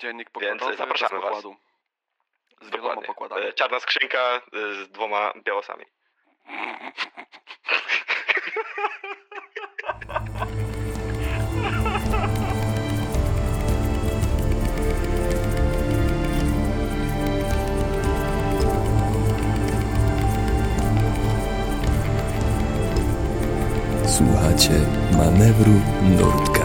Dziennik pokładowy zapraszamy bez was. pokładu. Z wieloma Dokładnie. pokładami. E, Czarna skrzynka e, z dwoma białosami. Słuchacie manewru Nurtka.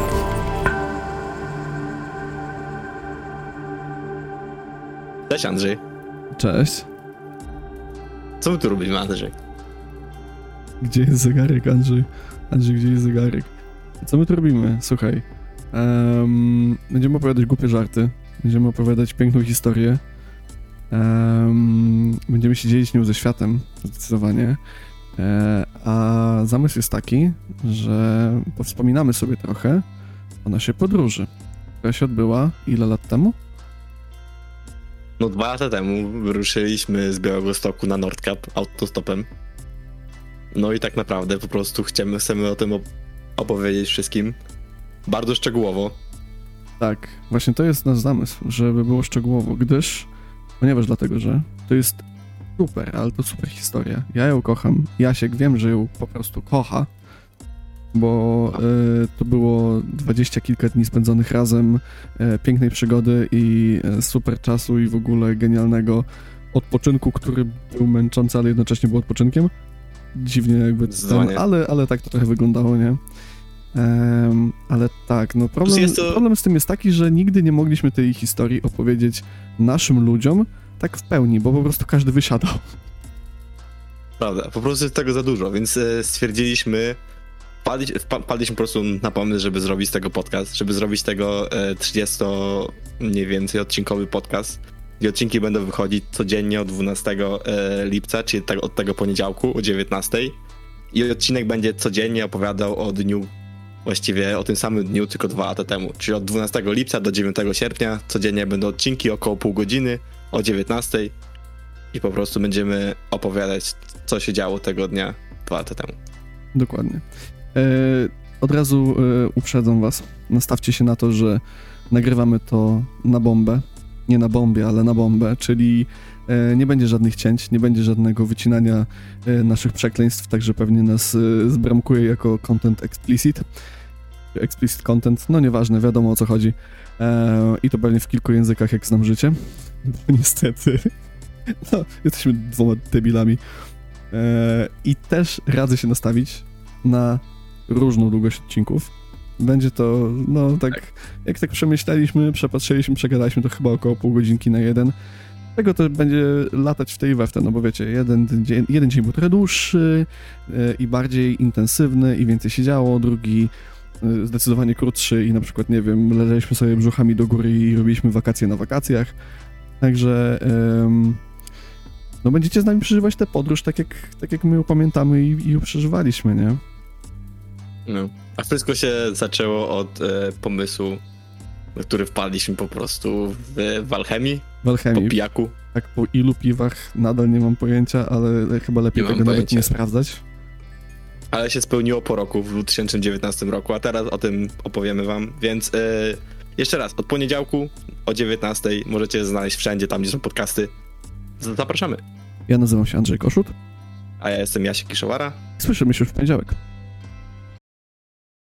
Cześć Andrzej. Cześć. Co my tu robimy, Andrzej? Gdzie jest zegarek, Andrzej? Andrzej, gdzie jest zegarek? Co my tu robimy? Słuchaj. em, będziemy opowiadać głupie żarty. Będziemy opowiadać piękną historię. Em, będziemy się dzielić nią ze światem, zdecydowanie. E, a zamysł jest taki, że powspominamy sobie trochę o naszej podróży, która się odbyła ile lat temu? No dwa lata temu wyruszyliśmy z Białego Stoku na Nordkap autostopem. No i tak naprawdę po prostu chcemy, chcemy o tym op- opowiedzieć wszystkim. Bardzo szczegółowo. Tak, właśnie to jest nasz zamysł, żeby było szczegółowo, gdyż, ponieważ dlatego, że to jest super, ale to super historia. Ja ją kocham, Jasiek wiem, że ją po prostu kocha, bo e, to było dwadzieścia kilka dni spędzonych razem, e, pięknej przygody i e, super czasu i w ogóle genialnego odpoczynku, który był męczący, ale jednocześnie był odpoczynkiem. Dziwnie jakby ten, ale, ale tak to trochę wyglądało, nie? Em, ale tak, no problem, jest to- problem z tym jest taki, że nigdy nie mogliśmy tej historii opowiedzieć naszym ludziom tak w pełni, bo po prostu każdy wysiadał. Prawda, po prostu jest tego za dużo, więc stwierdziliśmy, wpadli, wpa- wpadliśmy po prostu na pomysł, żeby zrobić z tego podcast, żeby zrobić tego e, 30 mniej więcej odcinkowy podcast. I odcinki będą wychodzić codziennie od 12 e, lipca, czyli tak, od tego poniedziałku o 19. I odcinek będzie codziennie opowiadał o dniu, właściwie o tym samym dniu, tylko dwa lata temu. Czyli od 12 lipca do 9 sierpnia codziennie będą odcinki około pół godziny o 19 i po prostu będziemy opowiadać, co się działo tego dnia dwa lata temu. Dokładnie. E, od razu e, uprzedzam was. Nastawcie się na to, że nagrywamy to na bombę. Nie na bombie, ale na bombę, czyli e, nie będzie żadnych cięć, nie będzie żadnego wycinania naszych przekleństw, także pewnie nas zbramkuje jako content explicit. Explicit content, no nieważne, wiadomo o co chodzi. I to pewnie w kilku językach, jak znam życie. Bo niestety, no, jesteśmy dwoma debilami. I też radzę się nastawić na różną długość odcinków. Będzie to, no tak, jak tak przemyśleliśmy, przepatrzyliśmy, przegadaliśmy to chyba około pół godzinki na jeden. Tego to będzie latać w tej i we w te, no bo wiecie, jeden dzień, jeden dzień był trochę dłuższy e, i bardziej intensywny i więcej się działo, drugi e, zdecydowanie krótszy i na przykład, nie wiem, leżeliśmy sobie brzuchami do góry i robiliśmy wakacje na wakacjach. Także no będziecie z nami przeżywać tę podróż tak jak, tak jak my ją pamiętamy i, i ją przeżywaliśmy, nie? No. A wszystko się zaczęło od e, pomysłu, na który wpadliśmy po prostu w, w alchemii, W po alchemii. pijaku. Tak po ilu piwach nadal nie mam pojęcia, ale chyba lepiej Nie tego nawet pojęcia. nie sprawdzać. Ale się spełniło po roku, w 2019 roku, a teraz o tym opowiemy wam, więc e, jeszcze raz, od poniedziałku o 19 możecie znaleźć wszędzie tam, gdzie są podcasty. Zapraszamy. Ja nazywam się Andrzej Koszut. A ja jestem Jasiek Kiszowara. Słyszymy się już w poniedziałek.